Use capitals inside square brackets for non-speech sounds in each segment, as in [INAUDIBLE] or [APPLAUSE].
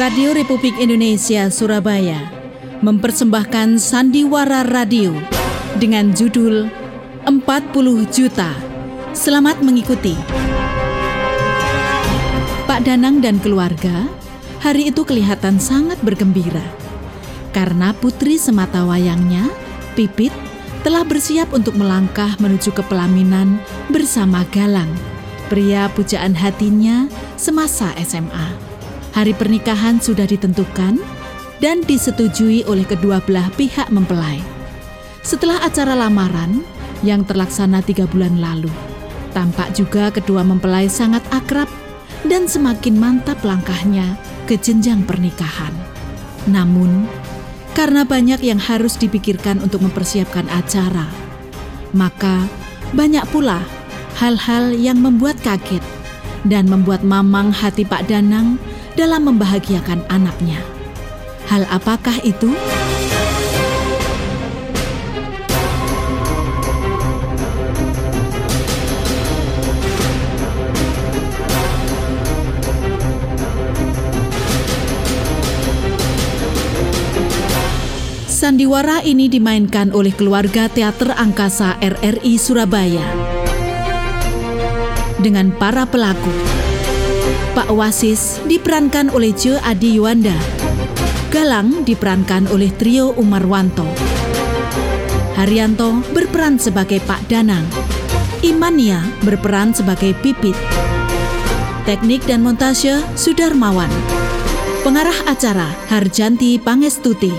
Radio Republik Indonesia Surabaya mempersembahkan Sandiwara Radio dengan judul 40 Juta. Selamat mengikuti. Pak Danang dan keluarga hari itu kelihatan sangat bergembira karena putri semata wayangnya, Pipit, telah bersiap untuk melangkah menuju ke pelaminan bersama Galang, pria pujaan hatinya semasa SMA. Hari pernikahan sudah ditentukan dan disetujui oleh kedua belah pihak mempelai. Setelah acara lamaran yang terlaksana tiga bulan lalu, tampak juga kedua mempelai sangat akrab dan semakin mantap langkahnya ke jenjang pernikahan. Namun, karena banyak yang harus dipikirkan untuk mempersiapkan acara, maka banyak pula hal-hal yang membuat kaget dan membuat mamang hati Pak Danang dalam membahagiakan anaknya. Hal apakah itu? Sandiwara ini dimainkan oleh keluarga Teater Angkasa RRI Surabaya dengan para pelaku Pak Wasis diperankan oleh Jo Adi Yuanda. Galang diperankan oleh trio Umarwanto. Haryanto berperan sebagai Pak Danang. Imania berperan sebagai Pipit. Teknik dan montase Sudarmawan. Pengarah acara Harjanti Pangestuti.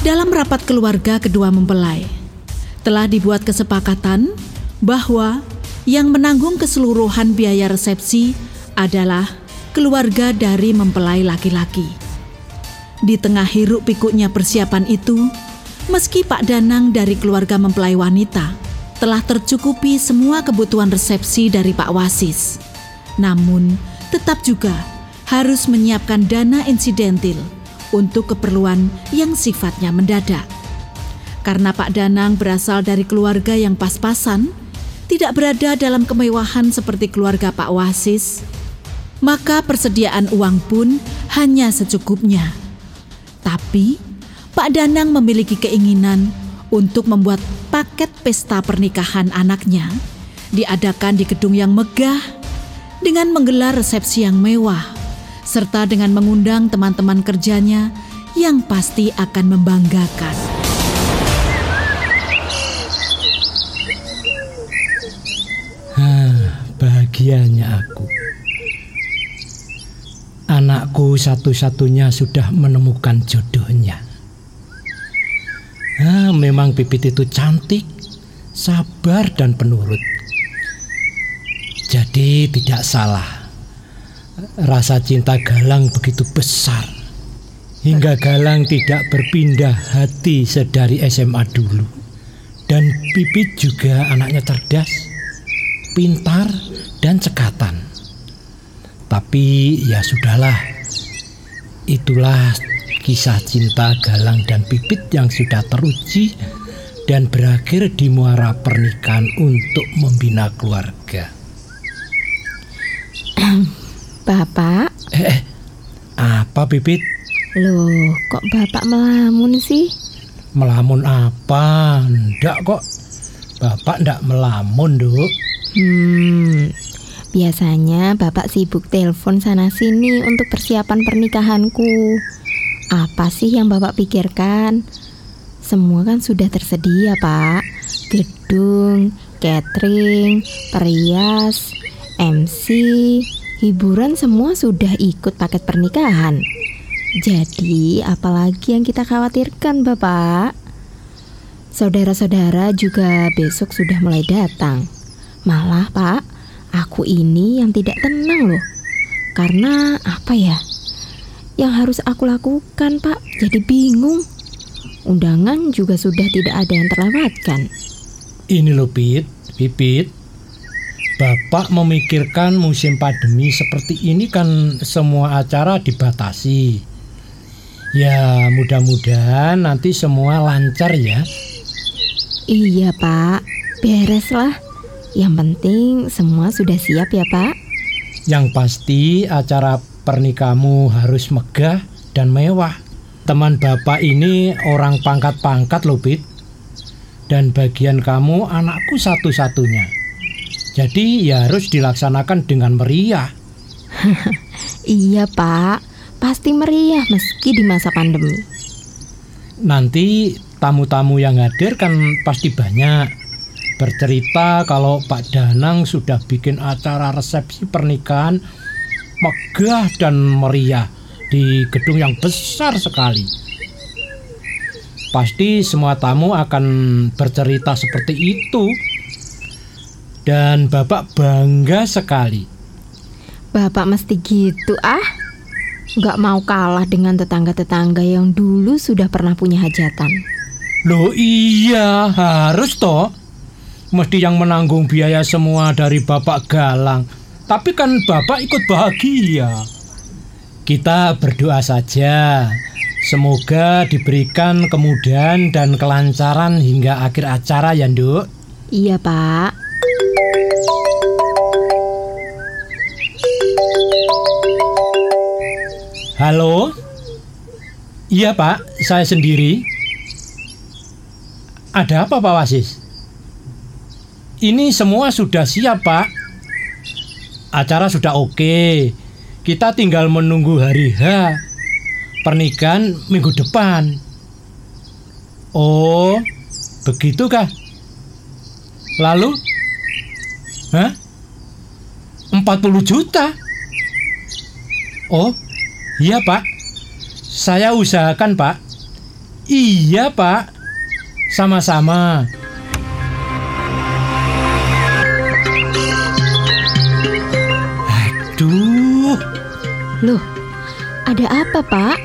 Dalam rapat keluarga kedua mempelai, telah dibuat kesepakatan bahwa yang menanggung keseluruhan biaya resepsi adalah keluarga dari mempelai laki-laki. Di tengah hiruk pikuknya persiapan itu, meski Pak Danang dari keluarga mempelai wanita telah tercukupi semua kebutuhan resepsi dari Pak Wasis, namun tetap juga harus menyiapkan dana insidentil untuk keperluan yang sifatnya mendadak. Karena Pak Danang berasal dari keluarga yang pas-pasan, tidak berada dalam kemewahan seperti keluarga Pak Wasis, maka persediaan uang pun hanya secukupnya. Tapi Pak Danang memiliki keinginan untuk membuat paket pesta pernikahan anaknya diadakan di gedung yang megah dengan menggelar resepsi yang mewah serta dengan mengundang teman-teman kerjanya yang pasti akan membanggakan. Bahagianya aku. Anakku satu-satunya sudah menemukan jodohnya. Ah, memang Pipit itu cantik, sabar dan penurut. Jadi tidak salah. Rasa cinta Galang begitu besar. Hingga Galang tidak berpindah hati sedari SMA dulu. Dan Pipit juga anaknya cerdas, pintar, dan cekatan. Tapi ya sudahlah, itulah kisah cinta Galang dan Pipit yang sudah teruji dan berakhir di muara pernikahan untuk membina keluarga. [CLEARS THROAT] Bapak? Eh, eh, apa Pipit? Loh, kok Bapak melamun sih? Melamun apa? Ndak kok. Bapak ndak melamun, Duk. Hmm, Biasanya bapak sibuk telepon sana-sini untuk persiapan pernikahanku. Apa sih yang bapak pikirkan? Semua kan sudah tersedia, Pak. Gedung, catering, perias, MC, hiburan semua sudah ikut paket pernikahan. Jadi, apalagi yang kita khawatirkan, Bapak? Saudara-saudara juga besok sudah mulai datang. Malah, Pak, Aku ini yang tidak tenang loh. Karena apa ya? Yang harus aku lakukan, Pak, jadi bingung. Undangan juga sudah tidak ada yang terlewatkan. Ini loh, Pit, Pipit. Bapak memikirkan musim pandemi seperti ini kan semua acara dibatasi. Ya, mudah-mudahan nanti semua lancar ya. Iya, Pak. Bereslah. Yang penting semua sudah siap ya Pak. Yang pasti acara pernikahanmu harus megah dan mewah. Teman bapak ini orang pangkat-pangkat loh, Pit. Dan bagian kamu anakku satu-satunya. Jadi ya harus dilaksanakan dengan meriah. [LAUGHS] Iya Pak, pasti meriah meski di masa pandemi. Nanti tamu-tamu yang hadir kan pasti banyak. Bercerita kalau Pak Danang sudah bikin acara resepsi pernikahan megah dan meriah di gedung yang besar sekali. Pasti semua tamu akan bercerita seperti itu. Dan Bapak bangga sekali. Bapak mesti gitu ah. Nggak mau kalah dengan tetangga-tetangga yang dulu sudah pernah punya hajatan. Loh iya, harus toh. Mesti yang menanggung biaya semua dari Bapak Galang. Tapi kan Bapak ikut bahagia. Kita berdoa saja. Semoga diberikan kemudahan dan kelancaran hingga akhir acara ya, Nduk. Iya Pak. Halo? Iya Pak, saya sendiri. Ada apa Pak Wasis? Ini semua sudah siap Pak. Acara sudah oke. Kita tinggal menunggu hari H. Pernikahan minggu depan. Oh, begitukah? Lalu? Hah? 40 juta? Oh, Iya pak Saya usahakan pak Iya pak Sama-sama Loh, ada apa pak?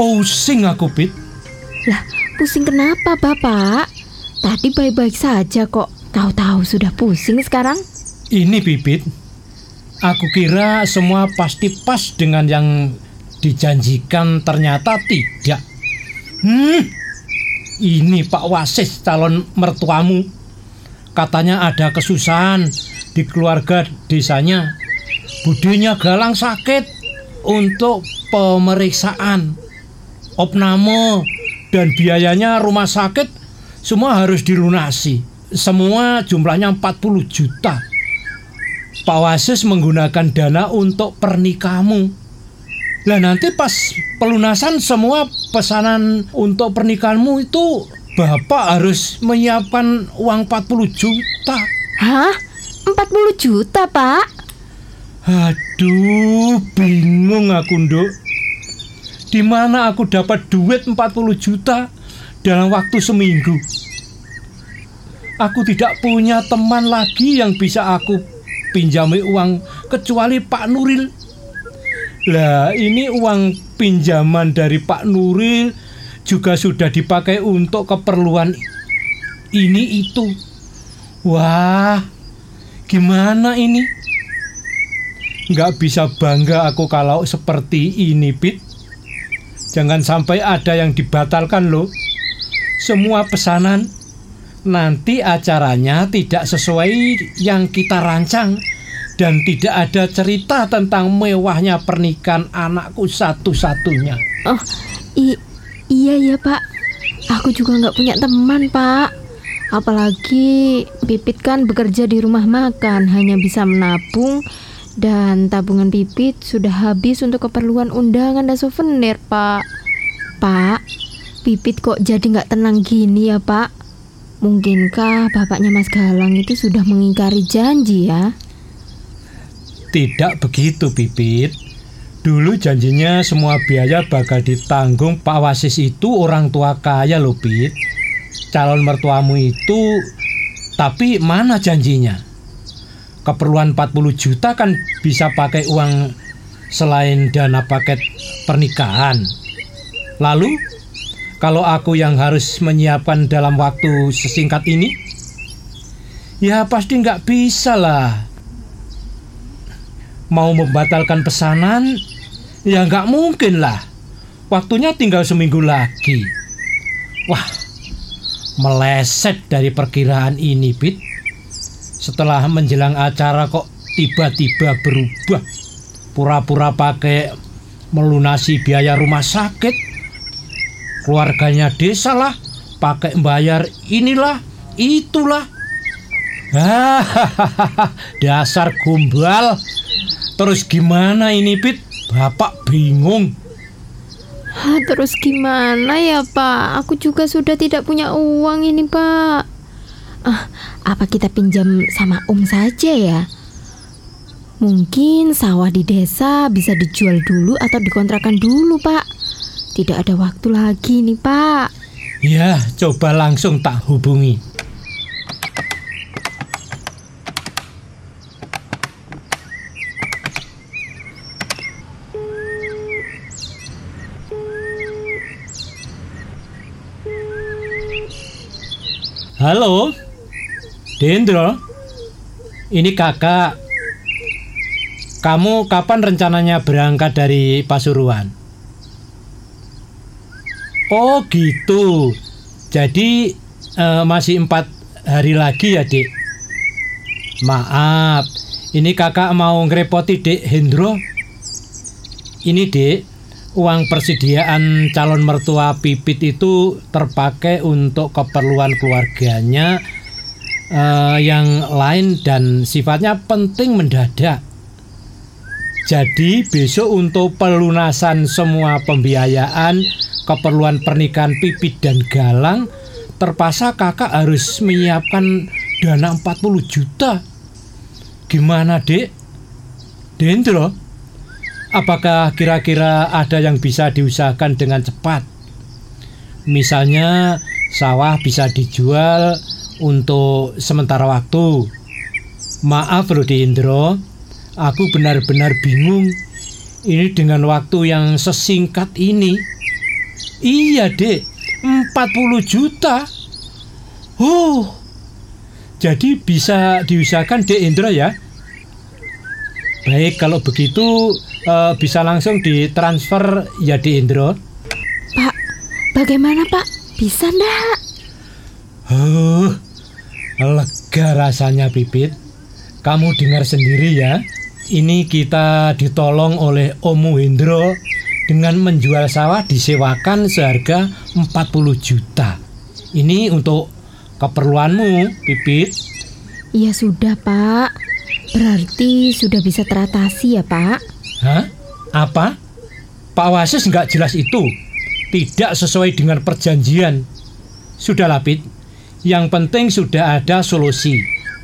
Pusing aku Pit Lah, pusing kenapa bapak? Tadi baik-baik saja kok Tahu-tahu sudah pusing sekarang? Ini Pipit Aku kira semua pasti pas dengan yang dijanjikan ternyata tidak. Hmm, ini Pak Wasis calon mertuamu. Katanya ada kesusahan di keluarga desanya. Budinya galang sakit untuk pemeriksaan. Opname dan biayanya rumah sakit semua harus dilunasi. Semua jumlahnya 40 juta. Pak Wasis menggunakan dana untuk pernikahanmu. Lah nanti pas pelunasan semua pesanan untuk pernikahanmu itu Bapak harus menyiapkan uang 40 juta. Hah? 40 juta, Pak? Aduh, bingung aku, Nduk. Di mana aku dapat duit 40 juta dalam waktu seminggu? Aku tidak punya teman lagi yang bisa aku pinjami uang kecuali Pak Nuril. Lah, ini uang pinjaman dari Pak Nuril juga sudah dipakai untuk keperluan ini itu. Wah, gimana ini? Nggak bisa bangga aku kalau seperti ini, Pit. Jangan sampai ada yang dibatalkan loh. Semua pesanan nanti acaranya tidak sesuai yang kita rancang dan tidak ada cerita tentang mewahnya pernikahan anakku satu-satunya. Oh, i iya ya pak. Aku juga nggak punya teman pak. Apalagi Pipit kan bekerja di rumah makan, hanya bisa menabung dan tabungan Pipit sudah habis untuk keperluan undangan dan souvenir pak. Pak, Pipit kok jadi nggak tenang gini ya pak? Mungkinkah bapaknya Mas Galang itu sudah mengingkari janji ya? Tidak begitu, Pipit. Dulu janjinya semua biaya bakal ditanggung Pak Wasis itu orang tua kaya loh, Pit. Calon mertuamu itu, tapi mana janjinya? Keperluan 40 juta kan bisa pakai uang selain dana paket pernikahan. Lalu, kalau aku yang harus menyiapkan dalam waktu sesingkat ini, ya pasti nggak bisa lah mau membatalkan pesanan, ya nggak mungkin lah. Waktunya tinggal seminggu lagi. Wah, meleset dari perkiraan ini, Pit. Setelah menjelang acara kok tiba-tiba berubah. Pura-pura pakai melunasi biaya rumah sakit. Keluarganya desa lah, pakai bayar inilah, itulah. [LAUGHS] Dasar gombal. Terus gimana ini, Pit? Bapak bingung. Terus gimana ya Pak? Aku juga sudah tidak punya uang ini Pak. Ah, apa kita pinjam sama Om saja ya? Mungkin sawah di desa bisa dijual dulu atau dikontrakan dulu Pak. Tidak ada waktu lagi nih Pak. Ya, coba langsung tak hubungi. Halo, Dendro. Ini kakak. Kamu kapan rencananya berangkat dari Pasuruan? Oh gitu. Jadi eh, masih empat hari lagi ya dek. Maaf, ini kakak mau ngerepoti dek Hendro. Ini dek, uang persediaan calon mertua Pipit itu terpakai untuk keperluan keluarganya eh, yang lain dan sifatnya penting mendadak. Jadi besok untuk pelunasan semua pembiayaan keperluan pernikahan Pipit dan Galang terpaksa kakak harus menyiapkan dana 40 juta. Gimana dek? Dendro? Apakah kira-kira ada yang bisa diusahakan dengan cepat? Misalnya sawah bisa dijual untuk sementara waktu. Maaf Rudi Indro, aku benar-benar bingung. Ini dengan waktu yang sesingkat ini. Iya dek, 40 juta. Oh, jadi bisa diusahakan dek Indro ya? Baik, kalau begitu eh, bisa langsung ditransfer ya di Indro. Pak, bagaimana Pak? Bisa ndak? Huh, lega rasanya Pipit. Kamu dengar sendiri ya. Ini kita ditolong oleh Omu Hendro dengan menjual sawah disewakan seharga 40 juta. Ini untuk keperluanmu, Pipit. Ya sudah Pak. Berarti sudah bisa teratasi ya Pak? Hah? Apa? Pak Wasis nggak jelas itu. Tidak sesuai dengan perjanjian. Sudahlah, Pit. Yang penting sudah ada solusi.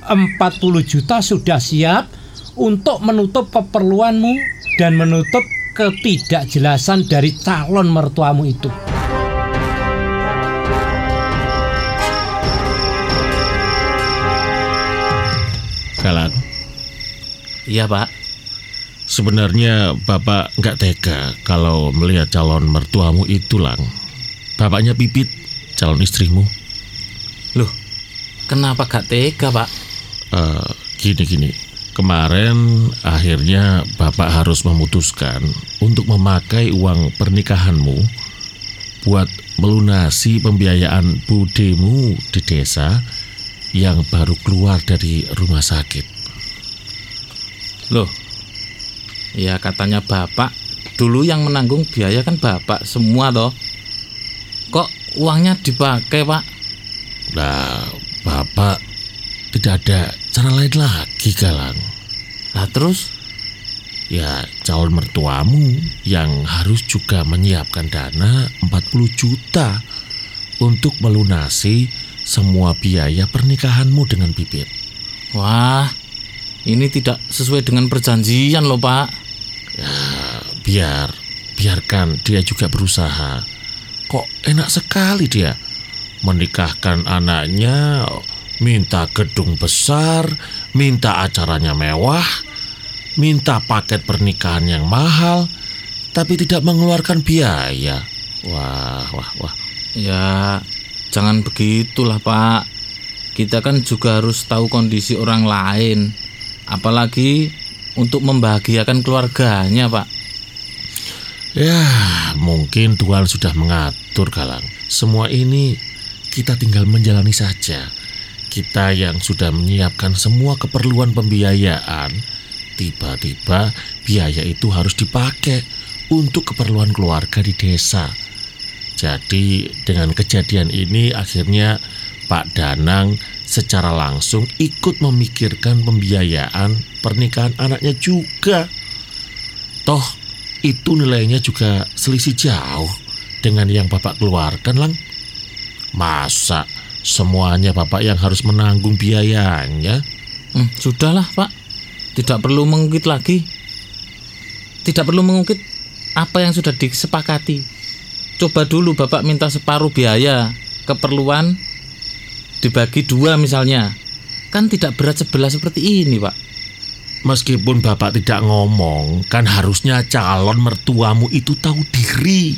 40 juta sudah siap untuk menutup keperluanmu dan menutup ketidakjelasan dari calon mertuamu itu. Galang. Iya pak Sebenarnya Bapak nggak tega kalau melihat calon mertuamu itu, Lang. Bapaknya Pipit, calon istrimu. Loh Kenapa gak tega pak? Eh, Gini-gini, kemarin akhirnya Bapak harus memutuskan untuk memakai uang pernikahanmu buat melunasi pembiayaan budemu di desa yang baru keluar dari rumah sakit. Loh Ya katanya bapak Dulu yang menanggung biaya kan bapak semua toh. Kok uangnya dipakai pak Nah, Bapak tidak ada cara lain lagi, Galang. Lah terus Ya, calon mertuamu yang harus juga menyiapkan dana 40 juta untuk melunasi semua biaya pernikahanmu dengan Pipit. Wah Ini tidak sesuai dengan perjanjian loh pak Biar, biarkan dia juga berusaha. Kok enak sekali dia menikahkan anaknya, minta gedung besar, minta acaranya mewah, minta paket pernikahan yang mahal, tapi tidak mengeluarkan biaya. Wah, wah, wah. Ya jangan begitulah pak Kita kan juga harus tahu kondisi orang lain Apalagi untuk membahagiakan keluarganya pak Ya, mungkin Tuhan sudah mengatur, Galang. Semua ini kita tinggal menjalani saja. kita yang sudah menyiapkan semua keperluan pembiayaan, tiba-tiba biaya itu harus dipakai untuk keperluan keluarga di desa. Jadi dengan kejadian ini akhirnya Pak Danang secara langsung ikut memikirkan pembiayaan pernikahan anaknya juga. Toh itu nilainya juga selisih jauh dengan yang Bapak keluarkan, Lang. Masa semuanya Bapak yang harus menanggung biayanya? Hmm, sudahlah Pak, tidak perlu mengungkit lagi. Tidak perlu mengungkit apa yang sudah disepakati. Coba dulu Bapak minta separuh biaya keperluan dibagi dua misalnya. Kan tidak berat sebelah seperti ini Pak. Meskipun Bapak tidak ngomong, kan harusnya calon mertuamu itu tahu diri.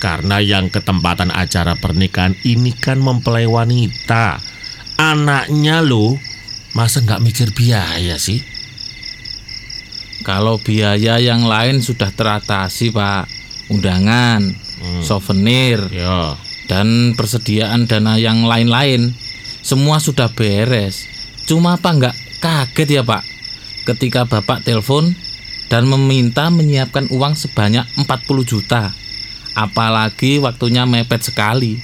Karena yang ketempatan acara pernikahan ini kan mempelai wanita. Anaknya loh, masa nggak mikir biaya sih? Kalau biaya yang lain sudah teratasi Pak, undangan, souvenir, Ya, dan persediaan dana yang lain-lain, semua sudah beres. Cuma apa nggak kaget ya Pak, ketika Bapak telepon dan meminta menyiapkan uang sebanyak 40 juta. Apalagi waktunya mepet sekali.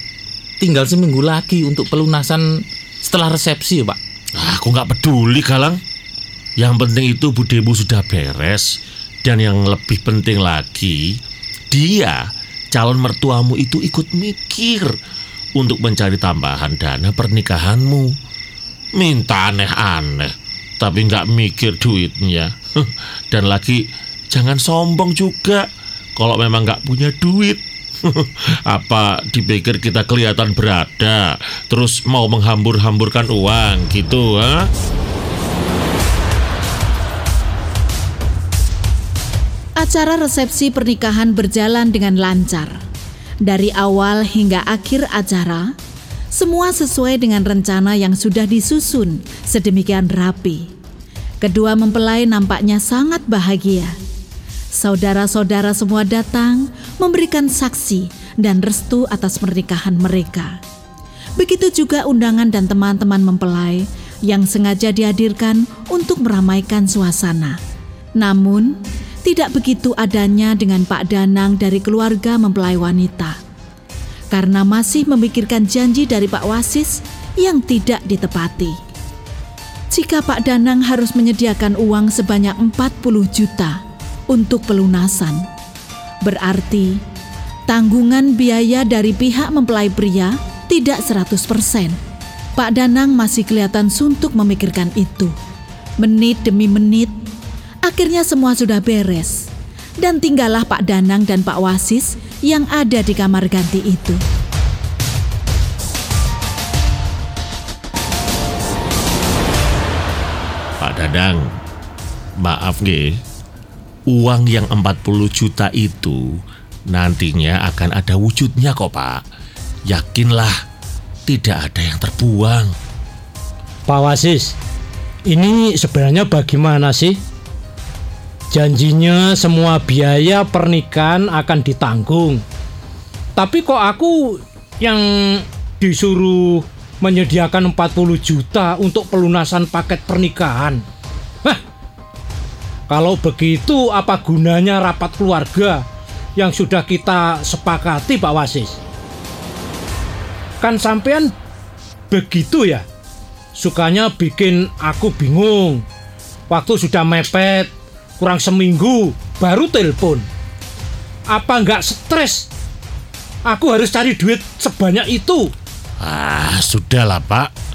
Tinggal seminggu lagi untuk pelunasan setelah resepsi ya Pak. Ah, aku nggak peduli Galang. Yang penting itu budemu sudah beres dan yang lebih penting lagi dia calon mertuamu itu ikut mikir untuk mencari tambahan dana pernikahanmu. Minta aneh-aneh, tapi nggak mikir duitnya. [LAUGHS] Dan lagi jangan sombong juga kalau memang nggak punya duit. [LAUGHS] Apa dipikir kita kelihatan berada, terus mau menghambur-hamburkan uang gitu, ha? Acara resepsi pernikahan berjalan dengan lancar. Dari awal hingga akhir acara, semua sesuai dengan rencana yang sudah disusun sedemikian rapi. Kedua mempelai nampaknya sangat bahagia. Saudara-saudara semua datang memberikan saksi dan restu atas pernikahan mereka. Begitu juga undangan dan teman-teman mempelai yang sengaja dihadirkan untuk meramaikan suasana. Namun, tidak begitu adanya dengan Pak Danang dari keluarga mempelai wanita. Karena masih memikirkan janji dari Pak Wasis yang tidak ditepati. Jika Pak Danang harus menyediakan uang sebanyak 40 juta untuk pelunasan, berarti tanggungan biaya dari pihak mempelai pria tidak 100%. Pak Danang masih kelihatan suntuk memikirkan itu. Menit demi menit, akhirnya semua sudah beres. Dan tinggallah Pak Danang dan Pak Wasis yang ada di kamar ganti itu. Pak Dadang, maaf nggih. Uang yang 40 juta itu nantinya akan ada wujudnya kok, Pak. Yakinlah, tidak ada yang terbuang. Pak Wasis, ini sebenarnya bagaimana sih? Janjinya semua biaya pernikahan akan ditanggung. Tapi kok aku yang disuruh menyediakan 40 juta untuk pelunasan paket pernikahan. Kalau begitu apa gunanya rapat keluarga yang sudah kita sepakati Pak Wasis? Kan sampean begitu ya? Sukanya bikin aku bingung. Waktu sudah mepet, kurang seminggu baru telepon. Apa nggak stres? Aku harus cari duit sebanyak itu. Ah, sudahlah, Pak.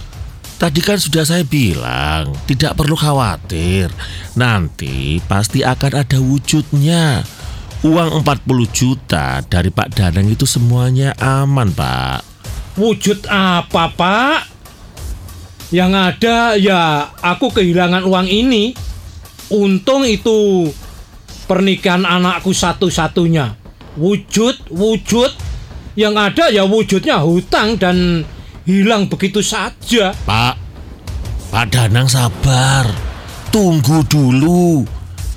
Tadi kan sudah saya bilang, tidak perlu khawatir. Nanti pasti akan ada wujudnya. Uang 40 juta dari Pak Danang itu semuanya aman, Pak. Wujud apa, Pak? Yang ada ya aku kehilangan uang ini. Untung itu pernikahan anakku satu-satunya. Wujud, wujud. Yang ada ya wujudnya hutang dan hilang begitu saja. Pak, Pak Danang sabar. Tunggu dulu.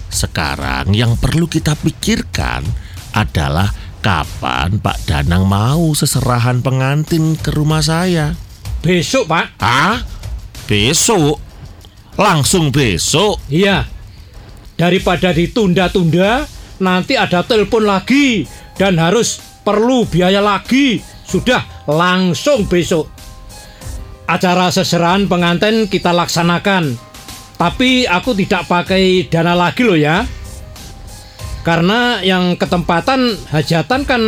Sekarang yang perlu kita pikirkan adalah kapan Pak Danang mau seserahan pengantin ke rumah saya. Besok, Pak. Ah, Besok? Langsung besok? Iya, daripada ditunda-tunda, nanti ada telepon lagi dan harus perlu biaya lagi. Sudah, langsung besok. Acara seserahan pengantin kita laksanakan. Tapi aku tidak pakai dana lagi loh ya. Karena yang ketempatan hajatan kan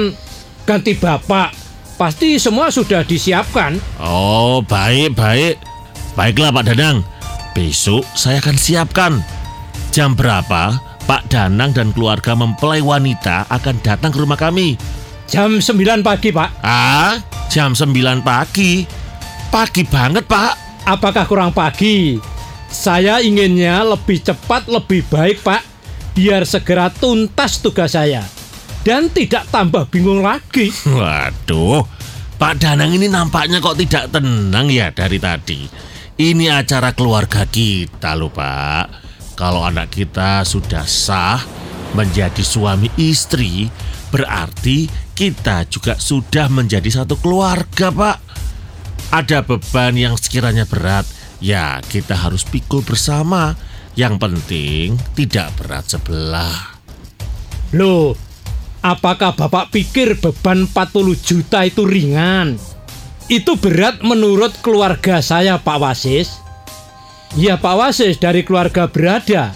ganti bapak. Pasti semua sudah disiapkan. Oh, baik, baik. Baiklah Pak Danang. Besok saya akan siapkan. Jam berapa Pak Danang dan keluarga mempelai wanita akan datang ke rumah kami? Jam 9 pagi, Pak. Ah, jam 9 pagi. Pagi banget, Pak. Apakah kurang pagi? Saya inginnya lebih cepat, lebih baik, Pak. Biar segera tuntas tugas saya. Dan tidak tambah bingung lagi. [LAUGHS] Waduh, Pak Danang ini nampaknya kok tidak tenang ya dari tadi. Ini acara keluarga kita loh, Pak. Kalau anak kita sudah sah menjadi suami istri, berarti kita juga sudah menjadi satu keluarga, Pak. Ada beban yang sekiranya berat, ya kita harus pikul bersama. Yang penting tidak berat sebelah. Loh, apakah Bapak pikir beban 40 juta itu ringan? Itu berat menurut keluarga saya, Pak Wasis. Ya Pak Wasis dari keluarga berada.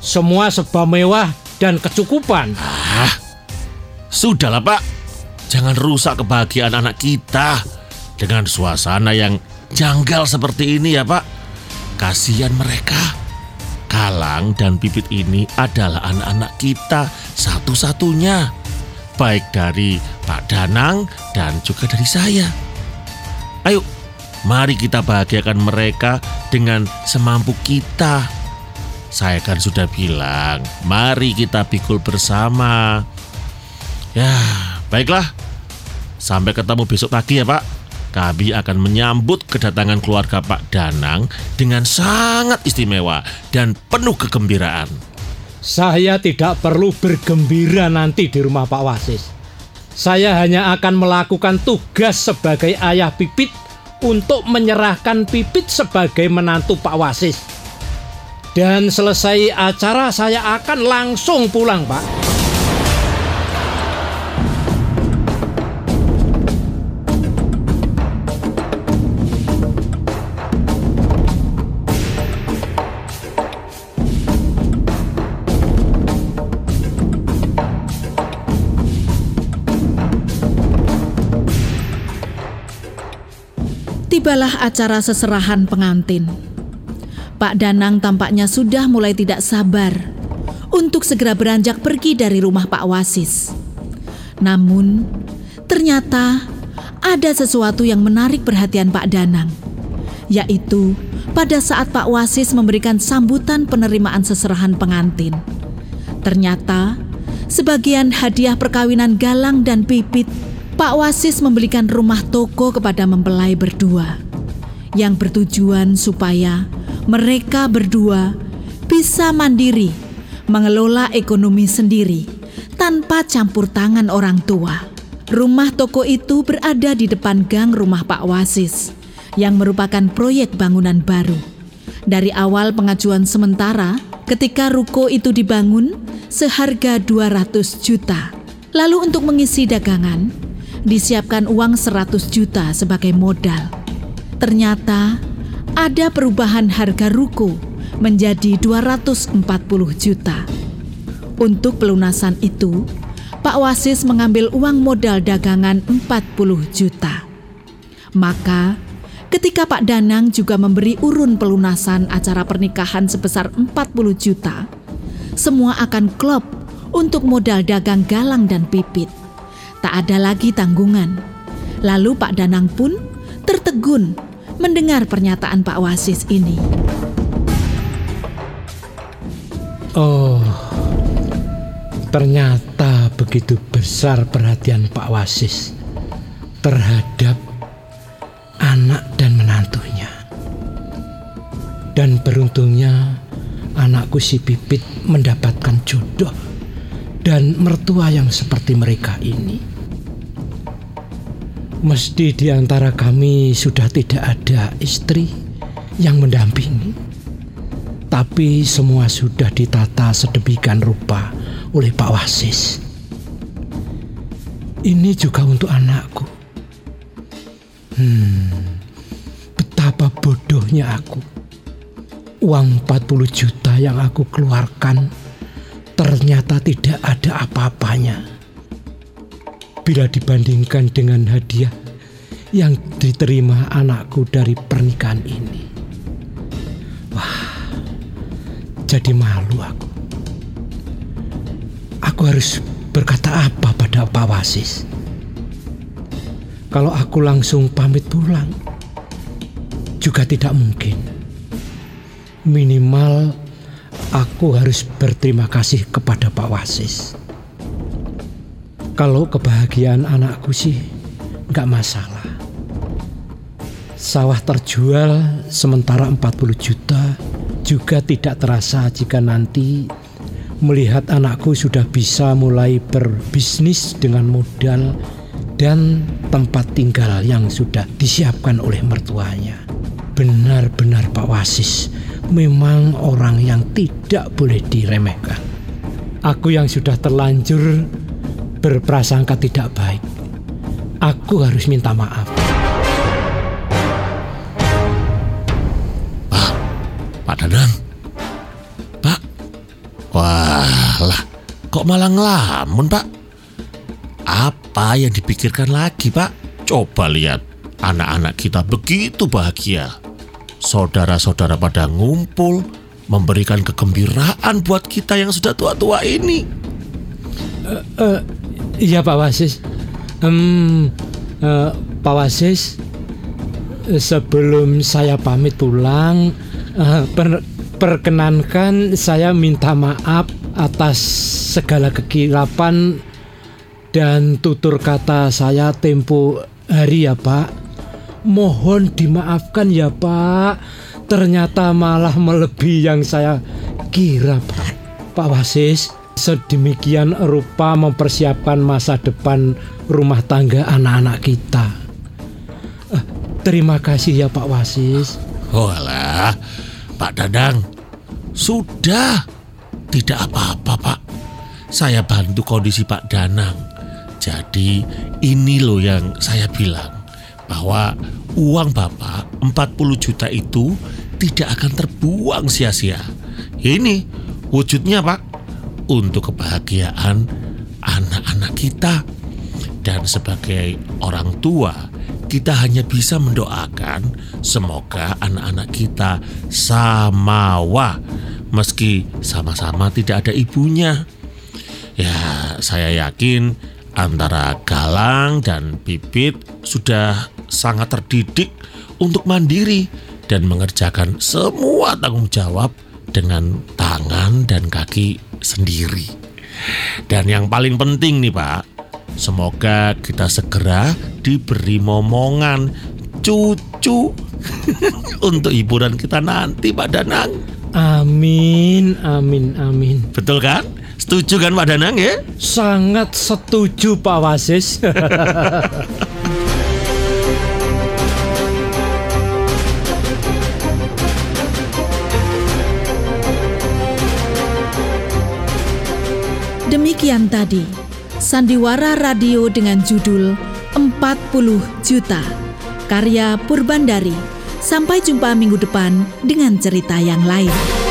Semua serba mewah dan kecukupan. Ah, sudahlah Pak. Jangan rusak kebahagiaan anak kita dengan suasana yang janggal seperti ini ya Pak. Kasihan mereka. Kalang dan Pipit ini adalah anak-anak kita satu-satunya. Baik dari Pak Danang dan juga dari saya. Ayo, mari kita bahagiakan mereka dengan semampu kita. Saya kan sudah bilang, mari kita pikul bersama. Ya, baiklah. Sampai ketemu besok pagi ya, Pak. Kami akan menyambut kedatangan keluarga Pak Danang dengan sangat istimewa dan penuh kegembiraan. Saya tidak perlu bergembira nanti di rumah Pak Wasis. Saya hanya akan melakukan tugas sebagai ayah Pipit untuk menyerahkan Pipit sebagai menantu Pak Wasis. Dan selesai acara saya akan langsung pulang, Pak. Tibalah acara seserahan pengantin. Pak Danang tampaknya sudah mulai tidak sabar untuk segera beranjak pergi dari rumah Pak Wasis. Namun, ternyata ada sesuatu yang menarik perhatian Pak Danang, yaitu pada saat Pak Wasis memberikan sambutan penerimaan seserahan pengantin. Ternyata, sebagian hadiah perkawinan Galang dan Pipit Pak Wasis membelikan rumah toko kepada mempelai berdua yang bertujuan supaya mereka berdua bisa mandiri mengelola ekonomi sendiri tanpa campur tangan orang tua. Rumah toko itu berada di depan gang rumah Pak Wasis yang merupakan proyek bangunan baru. Dari awal pengajuan sementara, ketika ruko itu dibangun seharga 200 juta. Lalu untuk mengisi dagangan, disiapkan uang 100 juta sebagai modal. Ternyata ada perubahan harga ruko menjadi 240 juta. Untuk pelunasan itu, Pak Wasis mengambil uang modal dagangan 40 juta. Maka, ketika Pak Danang juga memberi urun pelunasan acara pernikahan sebesar 40 juta, semua akan klop untuk modal dagang galang dan pipit. Tak ada lagi tanggungan. Lalu Pak Danang pun tertegun mendengar pernyataan Pak Wasis ini. Oh, ternyata begitu besar perhatian Pak Wasis terhadap anak dan menantunya. Dan beruntungnya anakku si Pipit mendapatkan jodoh dan mertua yang seperti mereka ini. Mesti di antara kami sudah tidak ada istri yang mendampingi. Tapi semua sudah ditata sedemikian rupa oleh Pak Wasis. Ini juga untuk anakku. Hmm, betapa bodohnya aku. Uang 40 juta yang aku keluarkan ternyata tidak ada apa-apanya. Bila dibandingkan dengan hadiah yang diterima anakku dari pernikahan ini. Wah, jadi malu aku. Aku harus berkata apa pada Pak Wasis? Kalau aku langsung pamit pulang, juga tidak mungkin minimal aku harus berterima kasih kepada Pak Wasis. Kalau kebahagiaan anakku sih nggak masalah. Sawah terjual sementara 40 juta juga tidak terasa jika nanti melihat anakku sudah bisa mulai berbisnis dengan modal dan tempat tinggal yang sudah disiapkan oleh mertuanya. Benar-benar Pak Wasis memang orang yang tidak boleh diremehkan. Aku yang sudah terlanjur berprasangka tidak baik. Aku harus minta maaf. Pak, Pak Dadang. Pak. Wah lah, kok malah ngelamun, Pak? Apa yang dipikirkan lagi, Pak? Coba lihat, anak-anak kita begitu bahagia saudara-saudara pada ngumpul, memberikan kegembiraan buat kita yang sudah tua-tua ini. Uh, uh, iya Pak Wasis. Um, uh, Pak Wasis, sebelum saya pamit pulang, uh, per, perkenankan saya minta maaf atas segala kekilapan dan tutur kata saya tempo hari ya Pak. Mohon dimaafkan ya Pak. Ternyata malah melebihi yang saya kira Pak. Pak Wasis, sedemikian rupa mempersiapkan masa depan rumah tangga anak-anak kita. Uh, terima kasih ya Pak Wasis. Walah, Pak Dadang, sudah tidak apa-apa Pak. Saya bantu kondisi Pak Danang. Jadi ini loh yang saya bilang bahwa uang Bapak 40 juta itu tidak akan terbuang sia-sia. Ini wujudnya Pak untuk kebahagiaan anak-anak kita. Dan sebagai orang tua, kita hanya bisa mendoakan semoga anak-anak kita samawa meski sama-sama tidak ada ibunya. Ya, saya yakin antara Galang dan Bibit sudah sangat terdidik untuk mandiri dan mengerjakan semua tanggung jawab dengan tangan dan kaki sendiri. Dan yang paling penting nih Pak, semoga kita segera diberi momongan cucu [LAUGHS] untuk hiburan kita nanti Pak Danang. Amin, amin, amin. Betul kan? Setuju kan Pak Danang ya? Sangat setuju Pak Wasis. [LAUGHS] Demikian tadi Sandiwara Radio dengan judul 40 Juta karya Purbandari. Sampai jumpa minggu depan dengan cerita yang lain.